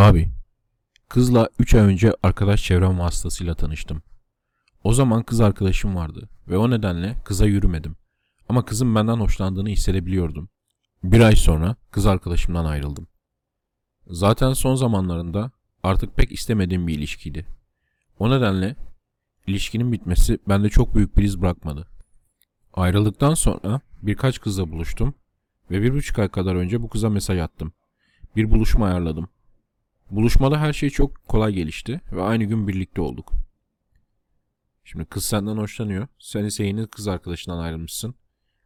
Abi, kızla 3 ay önce arkadaş çevrem vasıtasıyla tanıştım. O zaman kız arkadaşım vardı ve o nedenle kıza yürümedim. Ama kızın benden hoşlandığını hissedebiliyordum. Bir ay sonra kız arkadaşımdan ayrıldım. Zaten son zamanlarında artık pek istemediğim bir ilişkiydi. O nedenle ilişkinin bitmesi bende çok büyük bir iz bırakmadı. Ayrıldıktan sonra birkaç kızla buluştum ve bir buçuk ay kadar önce bu kıza mesaj attım. Bir buluşma ayarladım. Buluşmada her şey çok kolay gelişti ve aynı gün birlikte olduk. Şimdi kız senden hoşlanıyor. Sen ise yeni kız arkadaşından ayrılmışsın.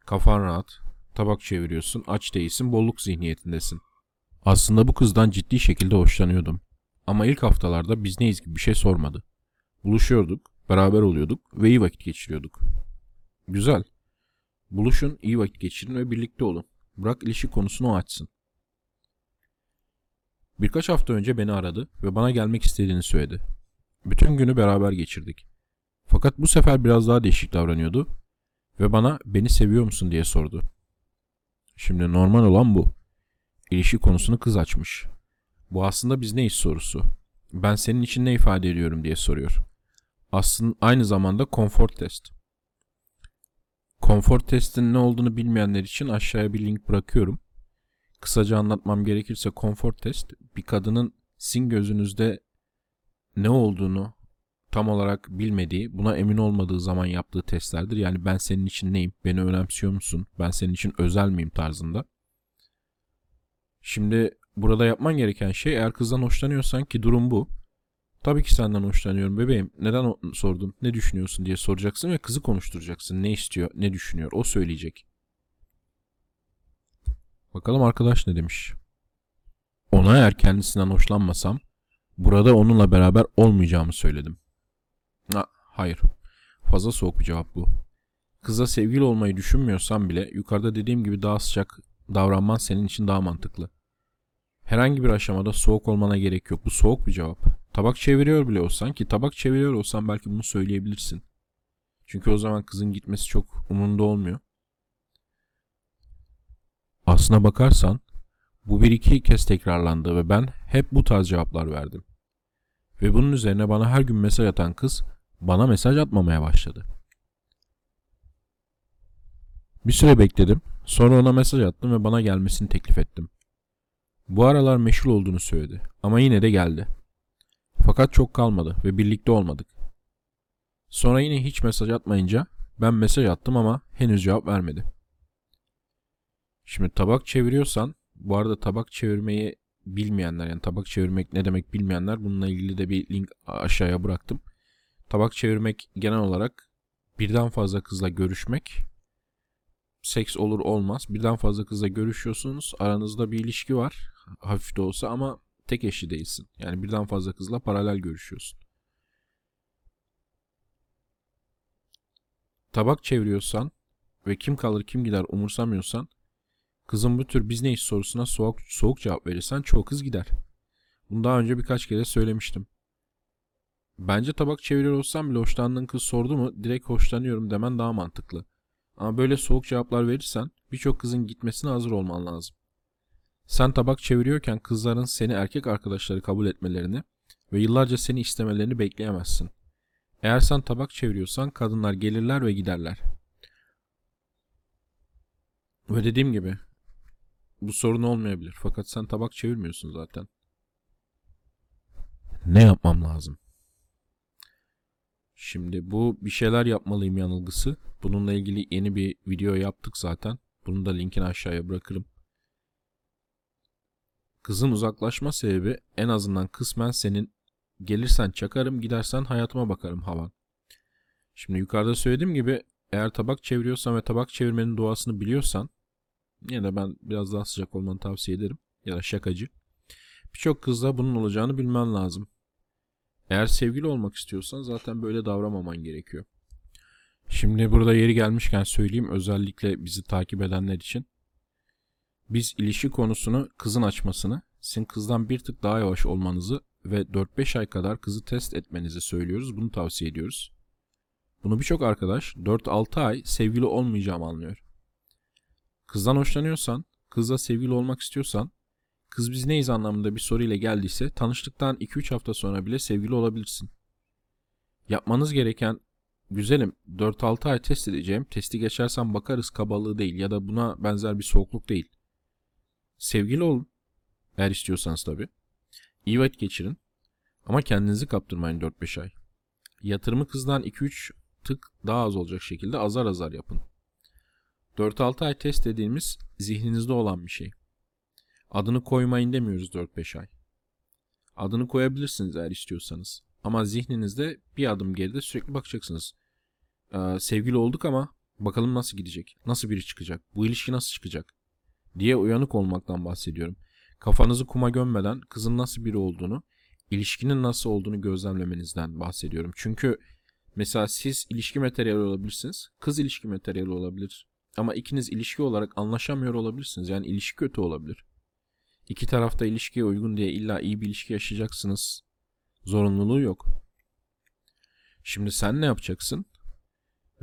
Kafan rahat. Tabak çeviriyorsun. Aç değilsin. Bolluk zihniyetindesin. Aslında bu kızdan ciddi şekilde hoşlanıyordum. Ama ilk haftalarda biz neyiz gibi bir şey sormadı. Buluşuyorduk, beraber oluyorduk ve iyi vakit geçiriyorduk. Güzel. Buluşun, iyi vakit geçirin ve birlikte olun. Bırak ilişki konusunu açsın. Birkaç hafta önce beni aradı ve bana gelmek istediğini söyledi. Bütün günü beraber geçirdik. Fakat bu sefer biraz daha değişik davranıyordu ve bana beni seviyor musun diye sordu. Şimdi normal olan bu. İlişki konusunu kız açmış. Bu aslında biz neyiz sorusu. Ben senin için ne ifade ediyorum diye soruyor. Aslında aynı zamanda konfor test. Konfor testin ne olduğunu bilmeyenler için aşağıya bir link bırakıyorum. Kısaca anlatmam gerekirse konfor test bir kadının sizin gözünüzde ne olduğunu tam olarak bilmediği, buna emin olmadığı zaman yaptığı testlerdir. Yani ben senin için neyim, beni önemsiyor musun, ben senin için özel miyim tarzında. Şimdi burada yapman gereken şey eğer kızdan hoşlanıyorsan ki durum bu. Tabii ki senden hoşlanıyorum bebeğim. Neden sordun? Ne düşünüyorsun diye soracaksın ve kızı konuşturacaksın. Ne istiyor, ne düşünüyor? O söyleyecek. Bakalım arkadaş ne demiş. Ona eğer kendisinden hoşlanmasam burada onunla beraber olmayacağımı söyledim. Ha, hayır. Fazla soğuk bir cevap bu. Kıza sevgili olmayı düşünmüyorsan bile yukarıda dediğim gibi daha sıcak davranman senin için daha mantıklı. Herhangi bir aşamada soğuk olmana gerek yok. Bu soğuk bir cevap. Tabak çeviriyor bile olsan ki tabak çeviriyor olsan belki bunu söyleyebilirsin. Çünkü o zaman kızın gitmesi çok umurunda olmuyor. Aslına bakarsan bu bir iki kez tekrarlandı ve ben hep bu tarz cevaplar verdim. Ve bunun üzerine bana her gün mesaj atan kız bana mesaj atmamaya başladı. Bir süre bekledim. Sonra ona mesaj attım ve bana gelmesini teklif ettim. Bu aralar meşhur olduğunu söyledi ama yine de geldi. Fakat çok kalmadı ve birlikte olmadık. Sonra yine hiç mesaj atmayınca ben mesaj attım ama henüz cevap vermedi. Şimdi tabak çeviriyorsan bu arada tabak çevirmeyi bilmeyenler yani tabak çevirmek ne demek bilmeyenler bununla ilgili de bir link aşağıya bıraktım. Tabak çevirmek genel olarak birden fazla kızla görüşmek seks olur olmaz. Birden fazla kızla görüşüyorsunuz. Aranızda bir ilişki var. Hafif de olsa ama tek eşli değilsin. Yani birden fazla kızla paralel görüşüyorsun. Tabak çeviriyorsan ve kim kalır kim gider umursamıyorsan kızın bu tür biz neyiz sorusuna soğuk, soğuk cevap verirsen çoğu kız gider. Bunu daha önce birkaç kere söylemiştim. Bence tabak çeviriyor olsam bile hoşlandığın kız sordu mu direkt hoşlanıyorum demen daha mantıklı. Ama böyle soğuk cevaplar verirsen birçok kızın gitmesine hazır olman lazım. Sen tabak çeviriyorken kızların seni erkek arkadaşları kabul etmelerini ve yıllarca seni istemelerini bekleyemezsin. Eğer sen tabak çeviriyorsan kadınlar gelirler ve giderler. Ve dediğim gibi bu sorun olmayabilir. Fakat sen tabak çevirmiyorsun zaten. Ne yapmam lazım? Şimdi bu bir şeyler yapmalıyım yanılgısı. Bununla ilgili yeni bir video yaptık zaten. Bunun da linkini aşağıya bırakırım. Kızın uzaklaşma sebebi en azından kısmen senin gelirsen çakarım gidersen hayatıma bakarım havan. Şimdi yukarıda söylediğim gibi eğer tabak çeviriyorsan ve tabak çevirmenin doğasını biliyorsan yine de ben biraz daha sıcak olmanı tavsiye ederim. Ya da şakacı. Birçok kızla bunun olacağını bilmen lazım. Eğer sevgili olmak istiyorsan zaten böyle davranmaman gerekiyor. Şimdi burada yeri gelmişken söyleyeyim özellikle bizi takip edenler için. Biz ilişki konusunu kızın açmasını, sizin kızdan bir tık daha yavaş olmanızı ve 4-5 ay kadar kızı test etmenizi söylüyoruz. Bunu tavsiye ediyoruz. Bunu birçok arkadaş 4-6 ay sevgili olmayacağım anlıyor. Kızdan hoşlanıyorsan, kızla sevgili olmak istiyorsan kız biz neyiz anlamında bir soruyla geldiyse tanıştıktan 2-3 hafta sonra bile sevgili olabilirsin. Yapmanız gereken güzelim 4-6 ay test edeceğim. Testi geçersem bakarız kabalığı değil ya da buna benzer bir soğukluk değil. Sevgili olun. Eğer istiyorsanız tabii. İyi vakit geçirin. Ama kendinizi kaptırmayın 4-5 ay. Yatırımı kızdan 2-3 tık daha az olacak şekilde azar azar yapın. 4-6 ay test dediğimiz zihninizde olan bir şey. Adını koymayın demiyoruz 4-5 ay. Adını koyabilirsiniz eğer istiyorsanız. Ama zihninizde bir adım geride sürekli bakacaksınız. Ee, sevgili olduk ama bakalım nasıl gidecek? Nasıl biri çıkacak? Bu ilişki nasıl çıkacak? Diye uyanık olmaktan bahsediyorum. Kafanızı kuma gömmeden kızın nasıl biri olduğunu, ilişkinin nasıl olduğunu gözlemlemenizden bahsediyorum. Çünkü mesela siz ilişki materyali olabilirsiniz. Kız ilişki materyali olabilir. Ama ikiniz ilişki olarak anlaşamıyor olabilirsiniz. Yani ilişki kötü olabilir. İki tarafta ilişkiye uygun diye illa iyi bir ilişki yaşayacaksınız. Zorunluluğu yok. Şimdi sen ne yapacaksın?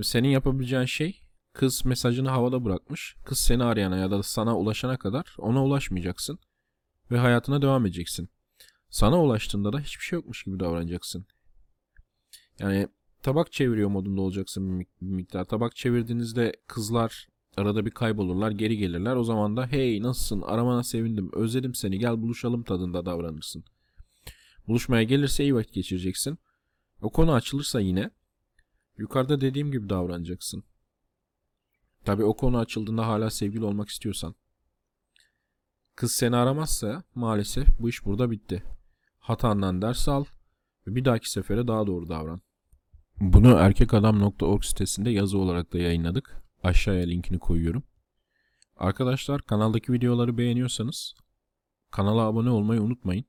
Senin yapabileceğin şey kız mesajını havada bırakmış. Kız seni arayana ya da sana ulaşana kadar ona ulaşmayacaksın. Ve hayatına devam edeceksin. Sana ulaştığında da hiçbir şey yokmuş gibi davranacaksın. Yani tabak çeviriyor modunda olacaksın bir miktar. Tabak çevirdiğinizde kızlar arada bir kaybolurlar, geri gelirler. O zaman da hey nasılsın, aramana sevindim, özledim seni, gel buluşalım tadında davranırsın. Buluşmaya gelirse iyi vakit geçireceksin. O konu açılırsa yine yukarıda dediğim gibi davranacaksın. Tabi o konu açıldığında hala sevgili olmak istiyorsan. Kız seni aramazsa maalesef bu iş burada bitti. Hatandan ders al ve bir dahaki sefere daha doğru davran. Bunu erkekadam.org sitesinde yazı olarak da yayınladık. Aşağıya linkini koyuyorum. Arkadaşlar kanaldaki videoları beğeniyorsanız kanala abone olmayı unutmayın.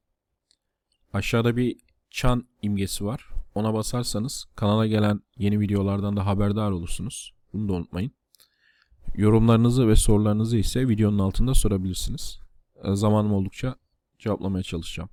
Aşağıda bir çan imgesi var. Ona basarsanız kanala gelen yeni videolardan da haberdar olursunuz. Bunu da unutmayın. Yorumlarınızı ve sorularınızı ise videonun altında sorabilirsiniz. Zamanım oldukça cevaplamaya çalışacağım.